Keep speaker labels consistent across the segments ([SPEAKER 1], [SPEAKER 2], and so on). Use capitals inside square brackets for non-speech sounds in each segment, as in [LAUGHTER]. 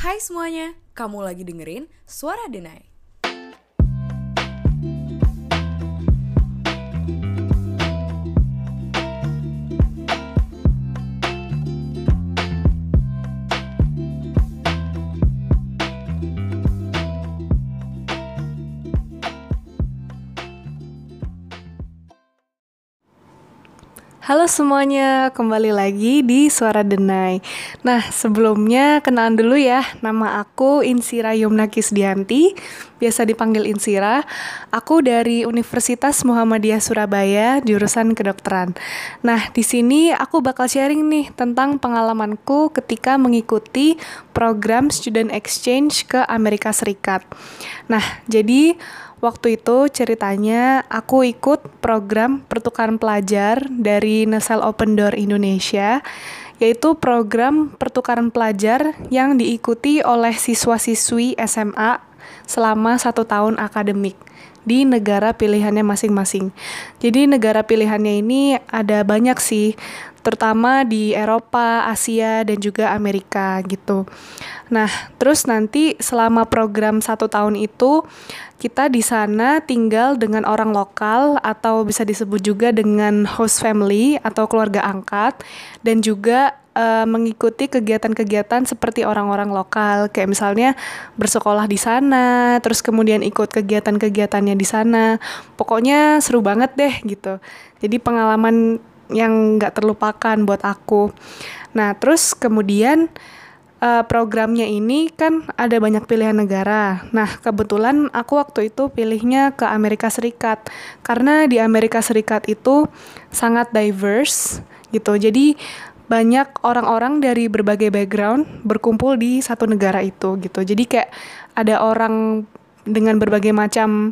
[SPEAKER 1] Hai semuanya, kamu lagi dengerin Suara Denai.
[SPEAKER 2] Halo semuanya, kembali lagi di Suara Denai. Nah, sebelumnya kenalan dulu ya, nama aku Insira Yumnakis Dianti, biasa dipanggil Insira. Aku dari Universitas Muhammadiyah Surabaya, jurusan kedokteran. Nah, di sini aku bakal sharing nih tentang pengalamanku ketika mengikuti program student exchange ke Amerika Serikat. Nah, jadi Waktu itu ceritanya aku ikut program pertukaran pelajar dari Nesel Open Door Indonesia, yaitu program pertukaran pelajar yang diikuti oleh siswa-siswi SMA selama satu tahun akademik di negara pilihannya masing-masing. Jadi negara pilihannya ini ada banyak sih, terutama di Eropa, Asia, dan juga Amerika gitu. Nah, terus nanti selama program satu tahun itu kita di sana tinggal dengan orang lokal atau bisa disebut juga dengan host family atau keluarga angkat dan juga uh, mengikuti kegiatan-kegiatan seperti orang-orang lokal. Kayak misalnya bersekolah di sana terus kemudian ikut kegiatan-kegiatannya di sana. Pokoknya seru banget deh gitu. Jadi pengalaman yang nggak terlupakan buat aku. Nah terus kemudian uh, programnya ini kan ada banyak pilihan negara. Nah, kebetulan aku waktu itu pilihnya ke Amerika Serikat. Karena di Amerika Serikat itu sangat diverse gitu. Jadi banyak orang-orang dari berbagai background berkumpul di satu negara itu gitu. Jadi kayak ada orang dengan berbagai macam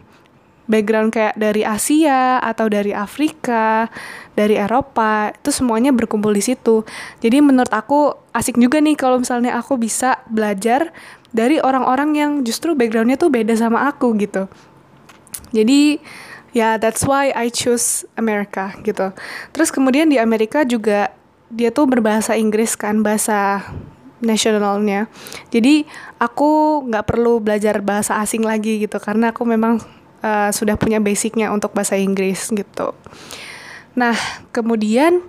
[SPEAKER 2] background kayak dari Asia atau dari Afrika, dari Eropa, itu semuanya berkumpul di situ. Jadi menurut aku asik juga nih kalau misalnya aku bisa belajar dari orang-orang yang justru backgroundnya tuh beda sama aku gitu. Jadi ya yeah, that's why I choose America gitu. Terus kemudian di Amerika juga dia tuh berbahasa Inggris kan bahasa nasionalnya. Jadi aku nggak perlu belajar bahasa asing lagi gitu karena aku memang uh, sudah punya basicnya untuk bahasa Inggris gitu. Nah, kemudian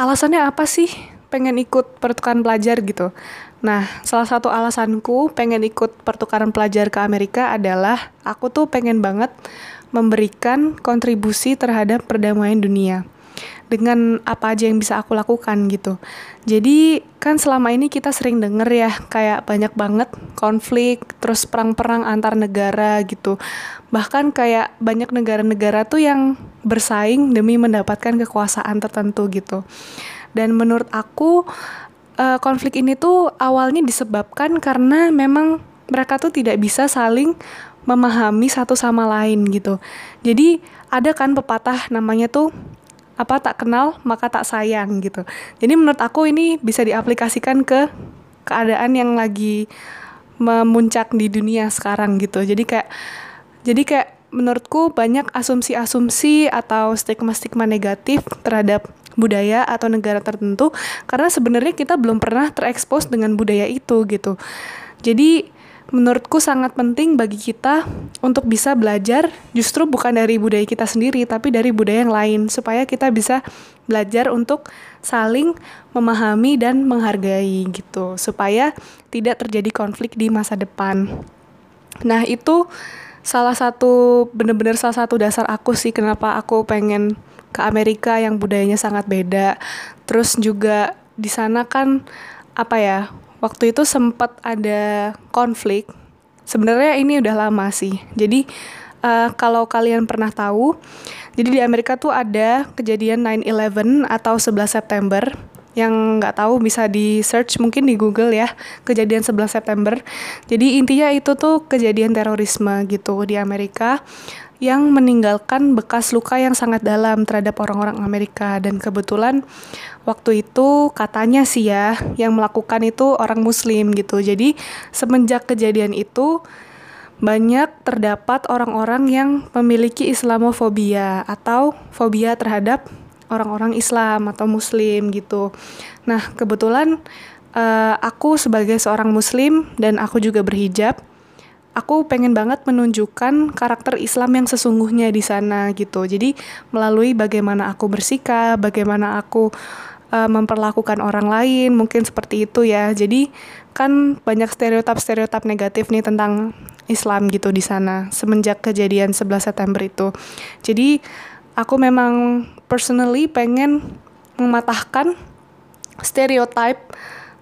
[SPEAKER 2] alasannya apa sih pengen ikut pertukaran pelajar gitu? Nah, salah satu alasanku pengen ikut pertukaran pelajar ke Amerika adalah aku tuh pengen banget memberikan kontribusi terhadap perdamaian dunia dengan apa aja yang bisa aku lakukan gitu. Jadi kan selama ini kita sering denger ya kayak banyak banget konflik, terus perang-perang antar negara gitu. Bahkan kayak banyak negara-negara tuh yang bersaing demi mendapatkan kekuasaan tertentu gitu. Dan menurut aku uh, konflik ini tuh awalnya disebabkan karena memang mereka tuh tidak bisa saling memahami satu sama lain gitu. Jadi ada kan pepatah namanya tuh apa tak kenal maka tak sayang gitu. Jadi menurut aku ini bisa diaplikasikan ke keadaan yang lagi memuncak di dunia sekarang gitu. Jadi kayak jadi kayak menurutku banyak asumsi-asumsi atau stigma-stigma negatif terhadap budaya atau negara tertentu karena sebenarnya kita belum pernah terekspos dengan budaya itu gitu. Jadi menurutku sangat penting bagi kita untuk bisa belajar justru bukan dari budaya kita sendiri tapi dari budaya yang lain supaya kita bisa belajar untuk saling memahami dan menghargai gitu supaya tidak terjadi konflik di masa depan. Nah, itu salah satu bener-bener salah satu dasar aku sih kenapa aku pengen ke Amerika yang budayanya sangat beda. Terus juga di sana kan apa ya waktu itu sempat ada konflik. Sebenarnya ini udah lama sih. Jadi uh, kalau kalian pernah tahu, jadi di Amerika tuh ada kejadian 9/11 atau 11 September yang nggak tahu bisa di search mungkin di Google ya kejadian 11 September. Jadi intinya itu tuh kejadian terorisme gitu di Amerika yang meninggalkan bekas luka yang sangat dalam terhadap orang-orang Amerika dan kebetulan waktu itu katanya sih ya yang melakukan itu orang muslim gitu. Jadi semenjak kejadian itu banyak terdapat orang-orang yang memiliki Islamofobia atau fobia terhadap orang-orang Islam atau Muslim gitu. Nah, kebetulan uh, aku sebagai seorang muslim dan aku juga berhijab aku pengen banget menunjukkan karakter Islam yang sesungguhnya di sana gitu. Jadi melalui bagaimana aku bersikap, bagaimana aku uh, memperlakukan orang lain, mungkin seperti itu ya. Jadi kan banyak stereotip-stereotip negatif nih tentang Islam gitu di sana semenjak kejadian 11 September itu. Jadi aku memang personally pengen mematahkan stereotip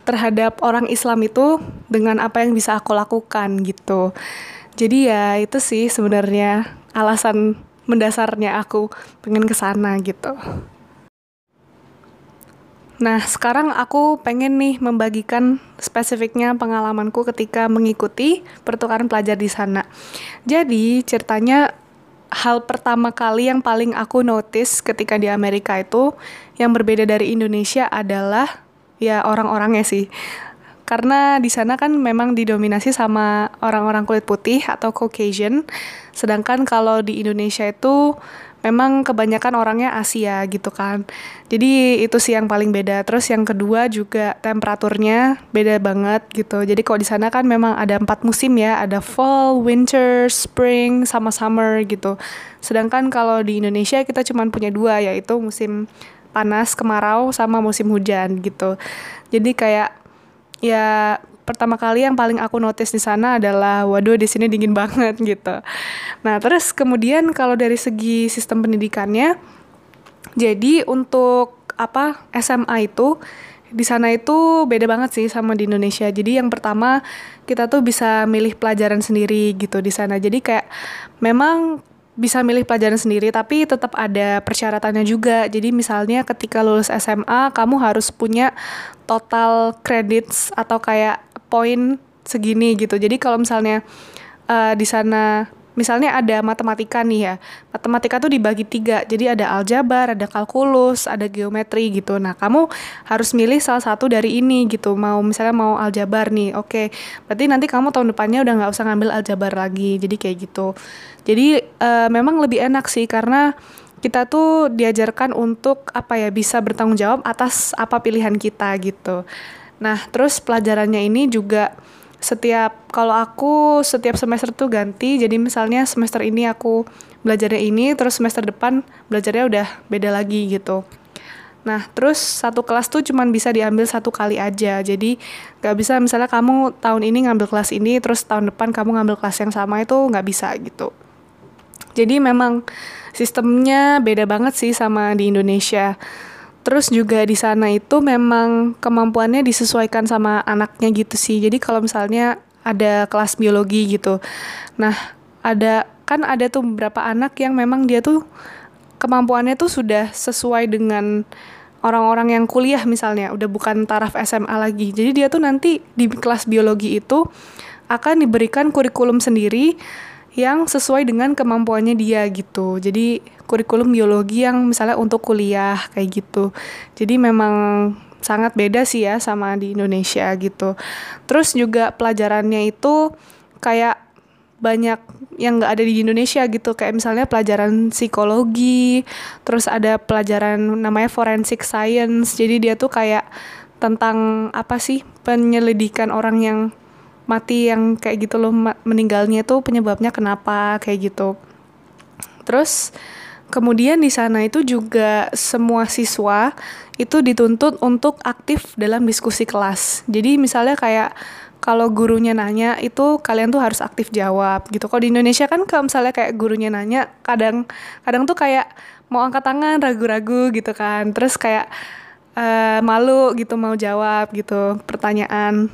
[SPEAKER 2] terhadap orang Islam itu dengan apa yang bisa aku lakukan gitu. Jadi ya itu sih sebenarnya alasan mendasarnya aku pengen ke sana gitu. Nah, sekarang aku pengen nih membagikan spesifiknya pengalamanku ketika mengikuti pertukaran pelajar di sana. Jadi, ceritanya hal pertama kali yang paling aku notice ketika di Amerika itu yang berbeda dari Indonesia adalah ya orang-orangnya sih. Karena di sana kan memang didominasi sama orang-orang kulit putih atau Caucasian. Sedangkan kalau di Indonesia itu memang kebanyakan orangnya Asia gitu kan. Jadi itu sih yang paling beda. Terus yang kedua juga temperaturnya beda banget gitu. Jadi kalau di sana kan memang ada empat musim ya. Ada fall winter spring sama summer gitu. Sedangkan kalau di Indonesia kita cuma punya dua yaitu musim panas, kemarau sama musim hujan gitu. Jadi kayak ya pertama kali yang paling aku notice di sana adalah waduh di sini dingin banget [LAUGHS] gitu. Nah, terus kemudian kalau dari segi sistem pendidikannya jadi untuk apa SMA itu di sana itu beda banget sih sama di Indonesia. Jadi yang pertama kita tuh bisa milih pelajaran sendiri gitu di sana. Jadi kayak memang bisa milih pelajaran sendiri tapi tetap ada persyaratannya juga. Jadi misalnya ketika lulus SMA kamu harus punya total credits atau kayak poin segini gitu. Jadi kalau misalnya uh, di sana misalnya ada matematika nih ya. Matematika tuh dibagi tiga. Jadi ada aljabar ada kalkulus ada geometri gitu. Nah kamu harus milih salah satu dari ini gitu. Mau misalnya mau aljabar nih. Oke berarti nanti kamu tahun depannya udah nggak usah ngambil aljabar lagi. Jadi kayak gitu. Jadi uh, memang lebih enak sih karena kita tuh diajarkan untuk apa ya bisa bertanggung jawab atas apa pilihan kita gitu. Nah terus pelajarannya ini juga setiap kalau aku setiap semester tuh ganti. Jadi misalnya semester ini aku belajarnya ini terus semester depan belajarnya udah beda lagi gitu. Nah terus satu kelas tuh cuman bisa diambil satu kali aja. Jadi gak bisa misalnya kamu tahun ini ngambil kelas ini terus tahun depan kamu ngambil kelas yang sama itu nggak bisa gitu. Jadi memang sistemnya beda banget sih sama di Indonesia Terus juga di sana itu memang kemampuannya disesuaikan sama anaknya gitu sih. Jadi kalau misalnya ada kelas biologi gitu. Nah, ada kan ada tuh beberapa anak yang memang dia tuh kemampuannya tuh sudah sesuai dengan orang-orang yang kuliah misalnya, udah bukan taraf SMA lagi. Jadi dia tuh nanti di kelas biologi itu akan diberikan kurikulum sendiri yang sesuai dengan kemampuannya dia gitu. Jadi kurikulum biologi yang misalnya untuk kuliah kayak gitu. Jadi memang sangat beda sih ya sama di Indonesia gitu. Terus juga pelajarannya itu kayak banyak yang nggak ada di Indonesia gitu kayak misalnya pelajaran psikologi terus ada pelajaran namanya forensic science jadi dia tuh kayak tentang apa sih penyelidikan orang yang mati yang kayak gitu loh meninggalnya tuh penyebabnya kenapa kayak gitu terus Kemudian di sana itu juga semua siswa itu dituntut untuk aktif dalam diskusi kelas. Jadi misalnya kayak kalau gurunya nanya itu kalian tuh harus aktif jawab gitu. Kalau di Indonesia kan kalau misalnya kayak gurunya nanya kadang kadang tuh kayak mau angkat tangan ragu-ragu gitu kan. Terus kayak uh, malu gitu mau jawab gitu pertanyaan.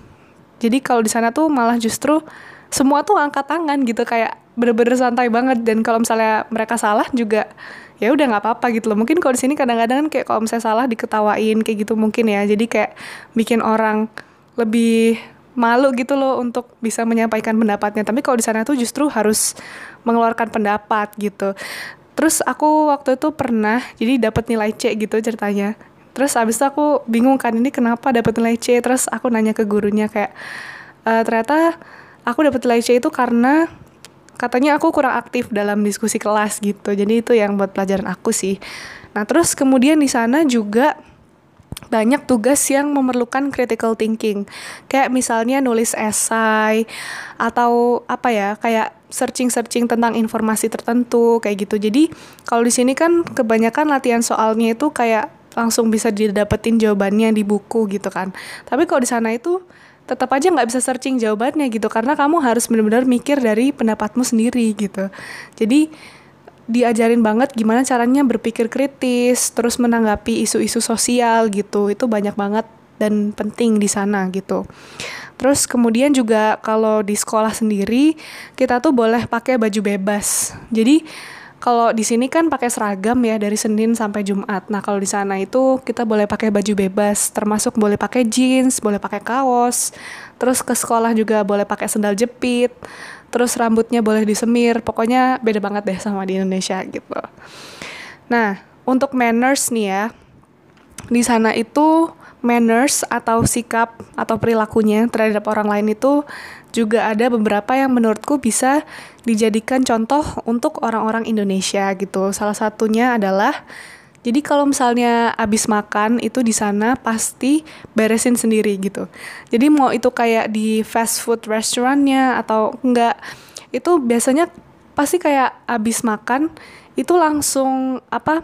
[SPEAKER 2] Jadi kalau di sana tuh malah justru semua tuh angkat tangan gitu kayak bener-bener santai banget. Dan kalau misalnya mereka salah juga ya udah nggak apa-apa gitu loh. Mungkin kalau di sini kadang-kadang kan kayak kalau misalnya salah diketawain kayak gitu mungkin ya. Jadi kayak bikin orang lebih malu gitu loh untuk bisa menyampaikan pendapatnya. Tapi kalau di sana tuh justru harus mengeluarkan pendapat gitu. Terus aku waktu itu pernah jadi dapat nilai C gitu ceritanya terus abis itu aku bingung kan ini kenapa dapat nilai C terus aku nanya ke gurunya kayak e, ternyata aku dapat nilai C itu karena katanya aku kurang aktif dalam diskusi kelas gitu jadi itu yang buat pelajaran aku sih nah terus kemudian di sana juga banyak tugas yang memerlukan critical thinking. Kayak misalnya nulis esai atau apa ya, kayak searching-searching tentang informasi tertentu kayak gitu. Jadi kalau di sini kan kebanyakan latihan soalnya itu kayak langsung bisa didapetin jawabannya di buku gitu kan. Tapi kalau di sana itu tetap aja nggak bisa searching jawabannya gitu karena kamu harus benar-benar mikir dari pendapatmu sendiri gitu. Jadi diajarin banget gimana caranya berpikir kritis, terus menanggapi isu-isu sosial gitu. Itu banyak banget dan penting di sana gitu. Terus kemudian juga kalau di sekolah sendiri kita tuh boleh pakai baju bebas. Jadi kalau di sini kan pakai seragam ya dari Senin sampai Jumat. Nah, kalau di sana itu kita boleh pakai baju bebas, termasuk boleh pakai jeans, boleh pakai kaos. Terus ke sekolah juga boleh pakai sendal jepit terus rambutnya boleh disemir pokoknya beda banget deh sama di Indonesia gitu nah untuk manners nih ya di sana itu manners atau sikap atau perilakunya terhadap orang lain itu juga ada beberapa yang menurutku bisa dijadikan contoh untuk orang-orang Indonesia gitu. Salah satunya adalah jadi kalau misalnya abis makan itu di sana pasti beresin sendiri gitu. Jadi mau itu kayak di fast food restorannya atau enggak, itu biasanya pasti kayak abis makan itu langsung apa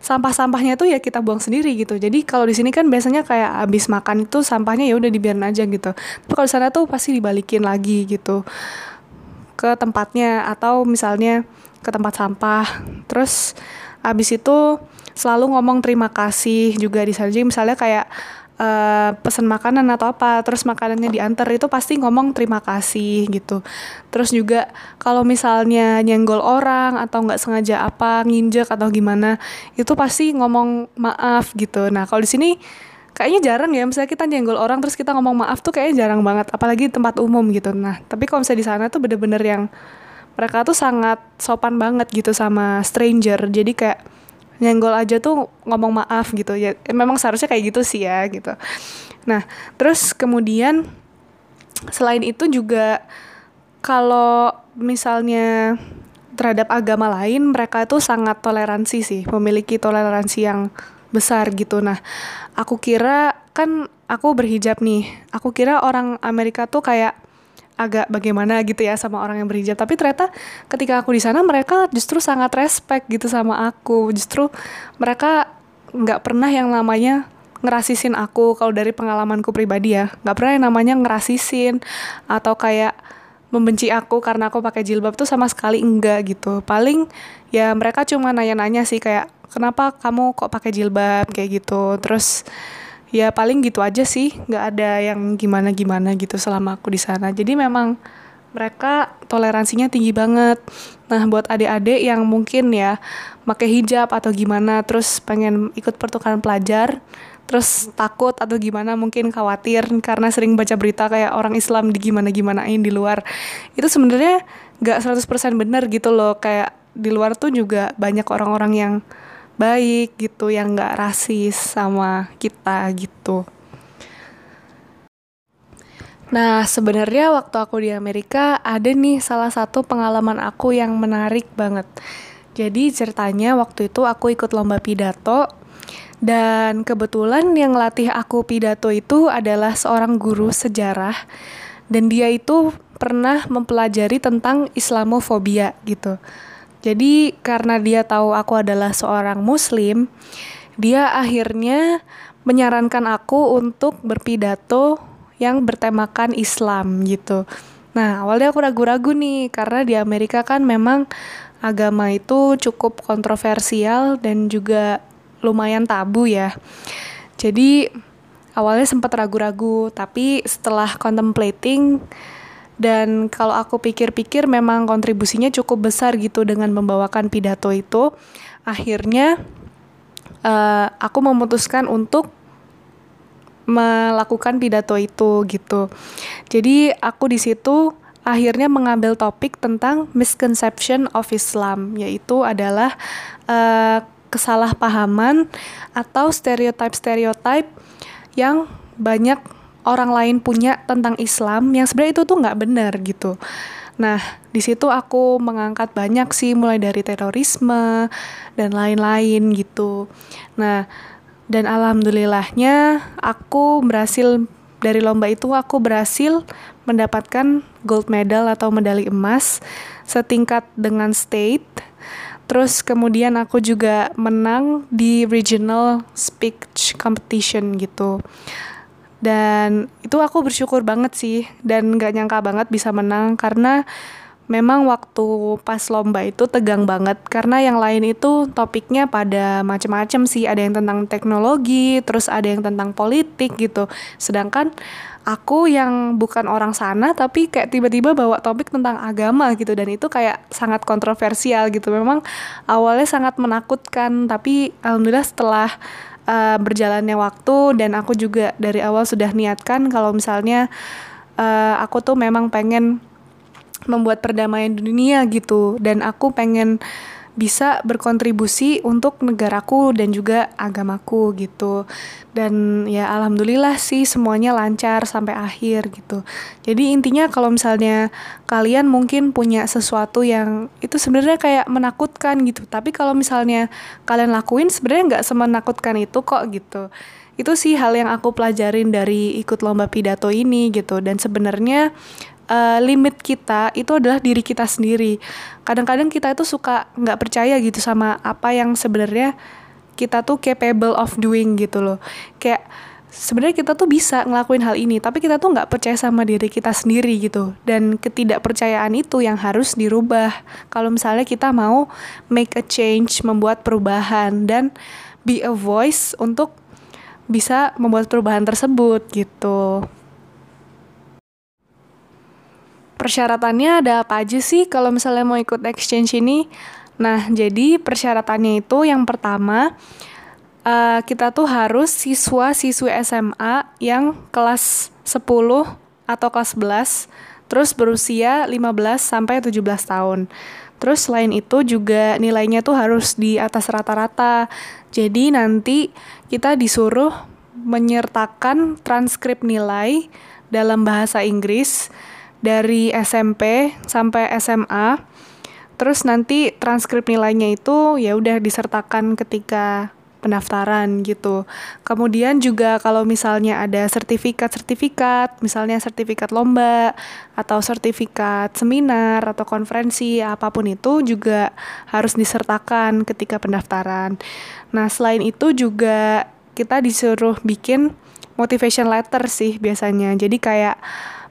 [SPEAKER 2] sampah-sampahnya tuh ya kita buang sendiri gitu. Jadi kalau di sini kan biasanya kayak abis makan itu sampahnya ya udah dibiarin aja gitu. Tapi kalau di sana tuh pasti dibalikin lagi gitu ke tempatnya atau misalnya ke tempat sampah. Terus abis itu selalu ngomong terima kasih juga di sana jadi misalnya kayak uh, pesan makanan atau apa terus makanannya diantar itu pasti ngomong terima kasih gitu. Terus juga kalau misalnya nyenggol orang atau nggak sengaja apa nginjek atau gimana itu pasti ngomong maaf gitu. Nah kalau di sini kayaknya jarang ya misalnya kita nyenggol orang terus kita ngomong maaf tuh kayaknya jarang banget apalagi di tempat umum gitu. Nah tapi kalau misalnya di sana tuh bener-bener yang mereka tuh sangat sopan banget gitu sama stranger. Jadi kayak nyenggol aja tuh ngomong maaf gitu. Ya memang seharusnya kayak gitu sih ya gitu. Nah terus kemudian selain itu juga kalau misalnya terhadap agama lain mereka tuh sangat toleransi sih memiliki toleransi yang besar gitu. Nah aku kira kan aku berhijab nih aku kira orang Amerika tuh kayak agak bagaimana gitu ya sama orang yang berhijab. Tapi ternyata ketika aku di sana mereka justru sangat respect gitu sama aku. Justru mereka nggak pernah yang namanya ngerasisin aku. Kalau dari pengalamanku pribadi ya nggak pernah yang namanya ngerasisin atau kayak membenci aku karena aku pakai jilbab tuh sama sekali enggak gitu. Paling ya mereka cuma nanya-nanya sih kayak kenapa kamu kok pakai jilbab? kayak gitu. Terus ya paling gitu aja sih. Nggak ada yang gimana gimana gitu selama aku di sana. Jadi memang mereka toleransinya tinggi banget. Nah buat adik-adik yang mungkin ya pakai hijab atau gimana terus pengen ikut pertukaran pelajar terus takut atau gimana mungkin khawatir karena sering baca berita kayak orang Islam di gimana gimanain di luar. Itu sebenarnya nggak 100% benar gitu loh. Kayak di luar tuh juga banyak orang-orang yang baik gitu yang nggak rasis sama kita gitu Nah, sebenarnya waktu aku di Amerika ada nih salah satu pengalaman aku yang menarik banget. Jadi ceritanya waktu itu aku ikut lomba pidato dan kebetulan yang latih aku pidato itu adalah seorang guru sejarah dan dia itu pernah mempelajari tentang Islamofobia gitu. Jadi karena dia tahu aku adalah seorang muslim, dia akhirnya menyarankan aku untuk berpidato yang bertemakan Islam gitu. Nah, awalnya aku ragu-ragu nih karena di Amerika kan memang agama itu cukup kontroversial dan juga lumayan tabu ya. Jadi awalnya sempat ragu-ragu, tapi setelah contemplating dan kalau aku pikir-pikir memang kontribusinya cukup besar gitu dengan membawakan pidato itu. Akhirnya uh, aku memutuskan untuk melakukan pidato itu gitu. Jadi aku di situ akhirnya mengambil topik tentang misconception of Islam yaitu adalah uh, kesalahpahaman atau stereotype-stereotype yang banyak orang lain punya tentang Islam yang sebenarnya itu tuh nggak benar gitu. Nah, di situ aku mengangkat banyak sih mulai dari terorisme dan lain-lain gitu. Nah, dan alhamdulillahnya aku berhasil dari lomba itu aku berhasil mendapatkan gold medal atau medali emas setingkat dengan state. Terus kemudian aku juga menang di regional speech competition gitu. Dan itu aku bersyukur banget sih dan gak nyangka banget bisa menang karena memang waktu pas lomba itu tegang banget karena yang lain itu topiknya pada macam-macam sih. Ada yang tentang teknologi terus ada yang tentang politik gitu. Sedangkan aku yang bukan orang sana tapi kayak tiba-tiba bawa topik tentang agama gitu dan itu kayak sangat kontroversial gitu. Memang awalnya sangat menakutkan tapi alhamdulillah setelah uh, berjalannya waktu dan aku juga dari awal sudah niatkan kalau misalnya uh, aku tuh memang pengen membuat perdamaian dunia gitu. Dan aku pengen bisa berkontribusi untuk negaraku dan juga agamaku gitu. Dan ya alhamdulillah sih semuanya lancar sampai akhir gitu. Jadi intinya kalau misalnya kalian mungkin punya sesuatu yang itu sebenarnya kayak menakutkan gitu. Tapi kalau misalnya kalian lakuin sebenarnya nggak semenakutkan itu kok gitu. Itu sih hal yang aku pelajarin dari ikut lomba pidato ini gitu. Dan sebenarnya uh, limit kita itu adalah diri kita sendiri. Kadang-kadang kita itu suka nggak percaya gitu sama apa yang sebenarnya kita tuh capable of doing gitu loh. Kayak sebenarnya kita tuh bisa ngelakuin hal ini, tapi kita tuh nggak percaya sama diri kita sendiri gitu. Dan ketidakpercayaan itu yang harus dirubah. Kalau misalnya kita mau make a change, membuat perubahan dan be a voice untuk bisa membuat perubahan tersebut gitu persyaratannya ada apa aja sih kalau misalnya mau ikut exchange ini? Nah, jadi persyaratannya itu yang pertama uh, kita tuh harus siswa-siswi SMA yang kelas 10 atau kelas 11 terus berusia 15 sampai 17 tahun. Terus selain itu juga nilainya tuh harus di atas rata-rata. Jadi nanti kita disuruh menyertakan transkrip nilai dalam bahasa Inggris dari SMP sampai SMA. Terus nanti transkrip nilainya itu ya udah disertakan ketika pendaftaran gitu. Kemudian juga kalau misalnya ada sertifikat-sertifikat, misalnya sertifikat lomba atau sertifikat seminar atau konferensi apa pun itu juga harus disertakan ketika pendaftaran. Nah, selain itu juga kita disuruh bikin motivation letter sih biasanya. Jadi kayak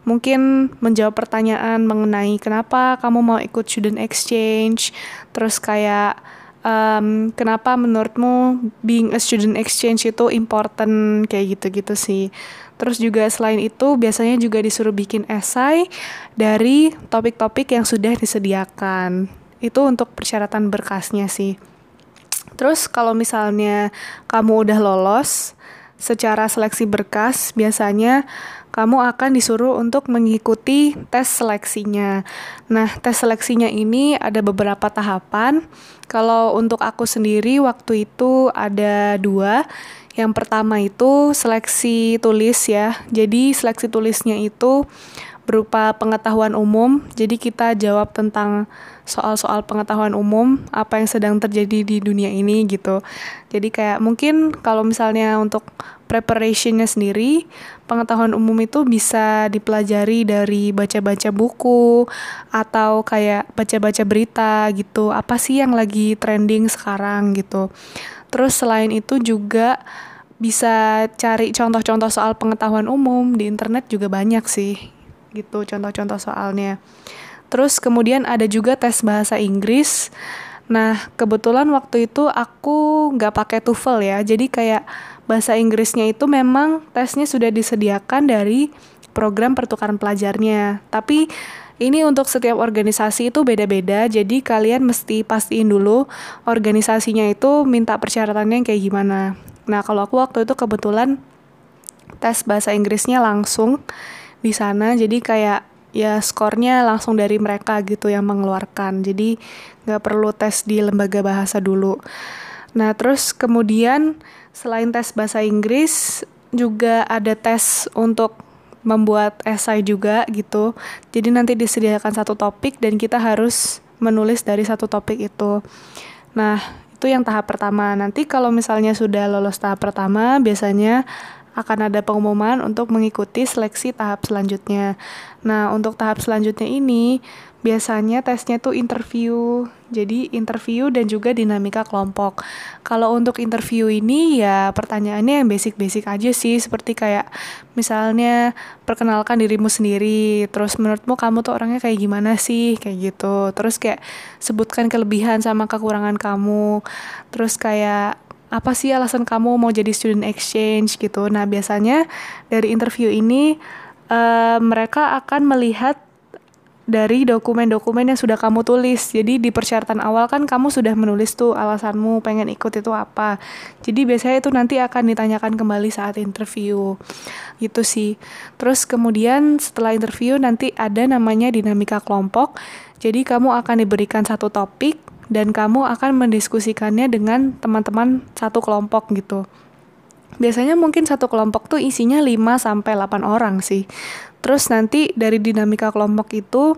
[SPEAKER 2] mungkin menjawab pertanyaan mengenai kenapa kamu mau ikut student exchange, terus kayak um, kenapa menurutmu being a student exchange itu important kayak gitu-gitu sih. Terus juga selain itu biasanya juga disuruh bikin esai dari topik-topik yang sudah disediakan. Itu untuk persyaratan berkasnya sih. Terus kalau misalnya kamu udah lolos secara seleksi berkas, biasanya kamu akan disuruh untuk mengikuti tes seleksinya. Nah, tes seleksinya ini ada beberapa tahapan. Kalau untuk aku sendiri waktu itu ada dua. Yang pertama itu seleksi tulis ya. Jadi seleksi tulisnya itu berupa pengetahuan umum. Jadi kita jawab tentang soal-soal pengetahuan umum apa yang sedang terjadi di dunia ini gitu. Jadi kayak mungkin kalau misalnya untuk preparationnya sendiri, pengetahuan umum itu bisa dipelajari dari baca-baca buku atau kayak baca-baca berita gitu. Apa sih yang lagi trending sekarang gitu. Terus selain itu juga bisa cari contoh-contoh soal pengetahuan umum di internet juga banyak sih gitu contoh-contoh soalnya. Terus kemudian ada juga tes bahasa Inggris. Nah, kebetulan waktu itu aku nggak pakai TOEFL ya. Jadi kayak bahasa Inggrisnya itu memang tesnya sudah disediakan dari program pertukaran pelajarnya. Tapi ini untuk setiap organisasi itu beda-beda, jadi kalian mesti pastiin dulu organisasinya itu minta persyaratannya kayak gimana. Nah, kalau aku waktu itu kebetulan tes bahasa Inggrisnya langsung di sana. Jadi kayak ya skornya langsung dari mereka gitu yang mengeluarkan. Jadi nggak perlu tes di lembaga bahasa dulu. Nah terus kemudian selain tes bahasa Inggris juga ada tes untuk membuat esai juga gitu. Jadi nanti disediakan satu topik dan kita harus menulis dari satu topik itu. Nah Itu yang tahap pertama. Nanti kalau misalnya sudah lolos tahap pertama, biasanya akan ada pengumuman untuk mengikuti seleksi tahap selanjutnya. Nah, untuk tahap selanjutnya ini biasanya tesnya tuh interview. Jadi interview dan juga dinamika kelompok. Kalau untuk interview ini ya pertanyaannya yang basic-basic aja sih seperti kayak misalnya perkenalkan dirimu sendiri, terus menurutmu kamu tuh orangnya kayak gimana sih kayak gitu. Terus kayak sebutkan kelebihan sama kekurangan kamu. Terus kayak apa sih alasan kamu mau jadi student exchange gitu. Nah, biasanya dari interview ini uh, mereka akan melihat dari dokumen-dokumen yang sudah kamu tulis. Jadi di persyaratan awal kan kamu sudah menulis tuh alasanmu pengen ikut itu apa. Jadi biasanya itu nanti akan ditanyakan kembali saat interview. Gitu sih. Terus kemudian setelah interview nanti ada namanya dinamika kelompok. Jadi kamu akan diberikan satu topik dan kamu akan mendiskusikannya dengan teman-teman satu kelompok gitu. Biasanya mungkin satu kelompok tuh isinya 5 sampai 8 orang sih. Terus nanti dari dinamika kelompok itu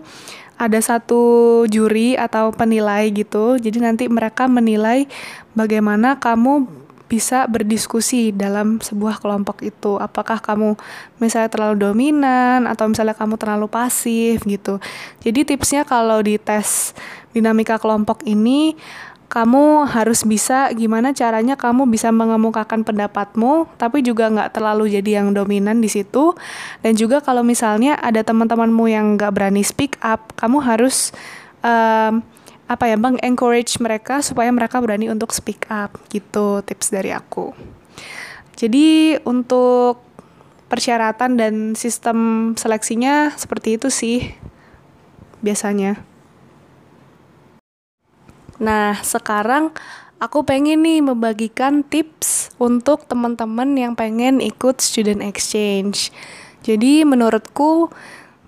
[SPEAKER 2] ada satu juri atau penilai gitu. Jadi nanti mereka menilai bagaimana kamu bisa berdiskusi dalam sebuah kelompok itu. Apakah kamu misalnya terlalu dominan atau misalnya kamu terlalu pasif gitu. Jadi tipsnya kalau di tes dinamika kelompok ini kamu harus bisa gimana caranya kamu bisa mengemukakan pendapatmu tapi juga nggak terlalu jadi yang dominan di situ dan juga kalau misalnya ada teman-temanmu yang nggak berani speak up kamu harus um, apa ya bang encourage mereka supaya mereka berani untuk speak up gitu tips dari aku jadi untuk persyaratan dan sistem seleksinya seperti itu sih biasanya Nah, sekarang aku pengen nih membagikan tips untuk teman-teman yang pengen ikut student exchange. Jadi menurutku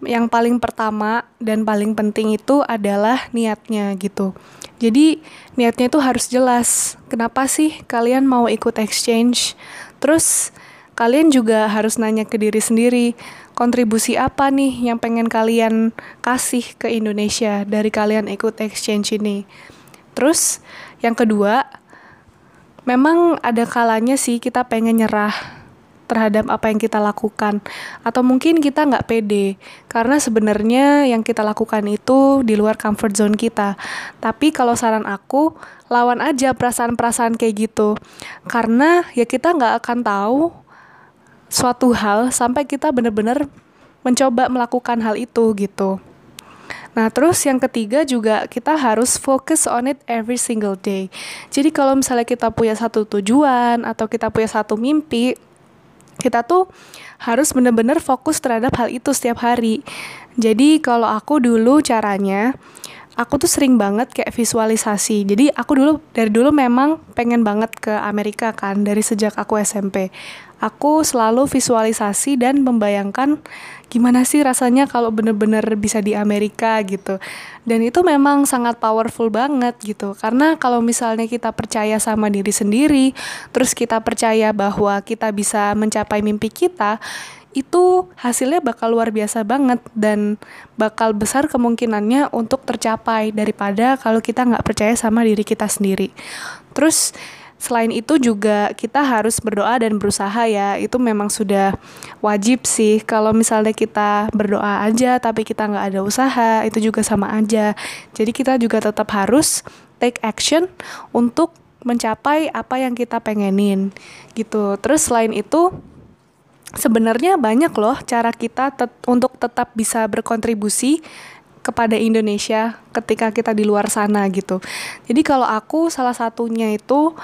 [SPEAKER 2] yang paling pertama dan paling penting itu adalah niatnya gitu. Jadi niatnya itu harus jelas. Kenapa sih kalian mau ikut exchange? Terus kalian juga harus nanya ke diri sendiri, kontribusi apa nih yang pengen kalian kasih ke Indonesia dari kalian ikut exchange ini? Terus yang kedua, memang ada kalanya sih kita pengen nyerah terhadap apa yang kita lakukan. Atau mungkin kita nggak pede karena sebenarnya yang kita lakukan itu di luar comfort zone kita. Tapi kalau saran aku lawan aja perasaan-perasaan kayak gitu. Karena ya kita nggak akan tahu suatu hal sampai kita benar-benar mencoba melakukan hal itu gitu. Nah, terus yang ketiga juga kita harus fokus on it every single day. Jadi kalau misalnya kita punya satu tujuan atau kita punya satu mimpi, kita tuh harus benar-benar fokus terhadap hal itu setiap hari. Jadi kalau aku dulu caranya aku tuh sering banget kayak visualisasi. Jadi aku dulu dari dulu memang pengen banget ke Amerika kan dari sejak aku SMP. Aku selalu visualisasi dan membayangkan gimana sih rasanya kalau bener-bener bisa di Amerika gitu. Dan itu memang sangat powerful banget gitu. Karena kalau misalnya kita percaya sama diri sendiri, terus kita percaya bahwa kita bisa mencapai mimpi kita, itu hasilnya bakal luar biasa banget dan bakal besar kemungkinannya untuk tercapai daripada kalau kita nggak percaya sama diri kita sendiri. Terus selain itu juga kita harus berdoa dan berusaha ya. Itu memang sudah wajib sih. Kalau misalnya kita berdoa aja tapi kita nggak ada usaha itu juga sama aja. Jadi kita juga tetap harus take action untuk mencapai apa yang kita pengenin gitu. Terus selain itu sebenarnya banyak loh cara kita tet untuk tetap bisa berkontribusi kepada Indonesia ketika kita di luar sana gitu. Jadi kalau aku salah satunya itu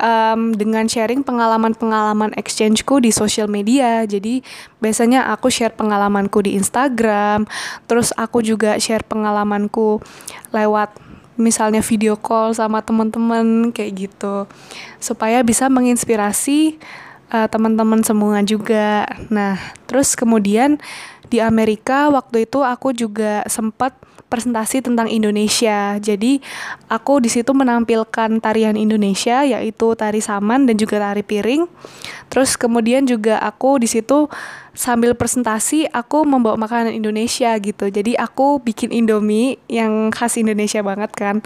[SPEAKER 2] um, dengan sharing pengalaman-pengalaman exchangeku di sosial media. Jadi biasanya aku share pengalamanku di Instagram, terus aku juga share pengalamanku lewat misalnya video call sama teman-teman kayak gitu. Supaya bisa menginspirasi uh, teman-teman semua juga. Nah, terus kemudian di Amerika waktu itu aku juga sempat presentasi tentang Indonesia. Jadi aku di situ menampilkan tarian Indonesia yaitu tari saman dan juga tari piring. Terus kemudian juga aku di situ sambil presentasi aku membawa makanan Indonesia gitu. Jadi aku bikin Indomie yang khas Indonesia banget kan.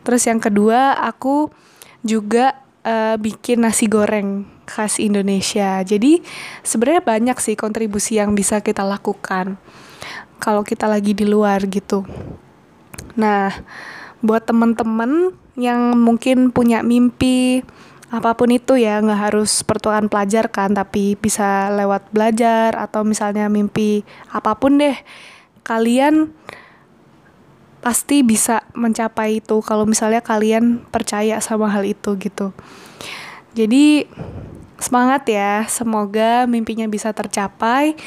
[SPEAKER 2] Terus yang kedua aku juga uh, bikin nasi goreng khas Indonesia. Jadi sebenarnya banyak sih kontribusi yang bisa kita lakukan kalau kita lagi di luar gitu. Nah, buat temen-temen yang mungkin punya mimpi apa pun itu ya nggak harus pertukaran pelajar kan tapi bisa lewat belajar atau misalnya mimpi apa pun deh kalian pasti bisa mencapai itu kalau misalnya kalian percaya sama hal itu gitu jadi semangat ya semoga mimpinya bisa tercapai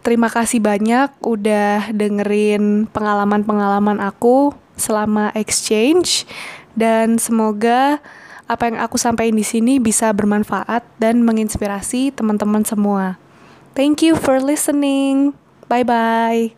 [SPEAKER 2] terima kasih banyak udah dengerin pengalaman-pengalaman aku selama exchange dan semoga apa yang aku sampaikan di sini bisa bermanfaat dan menginspirasi teman-teman semua. Thank you for listening. Bye bye.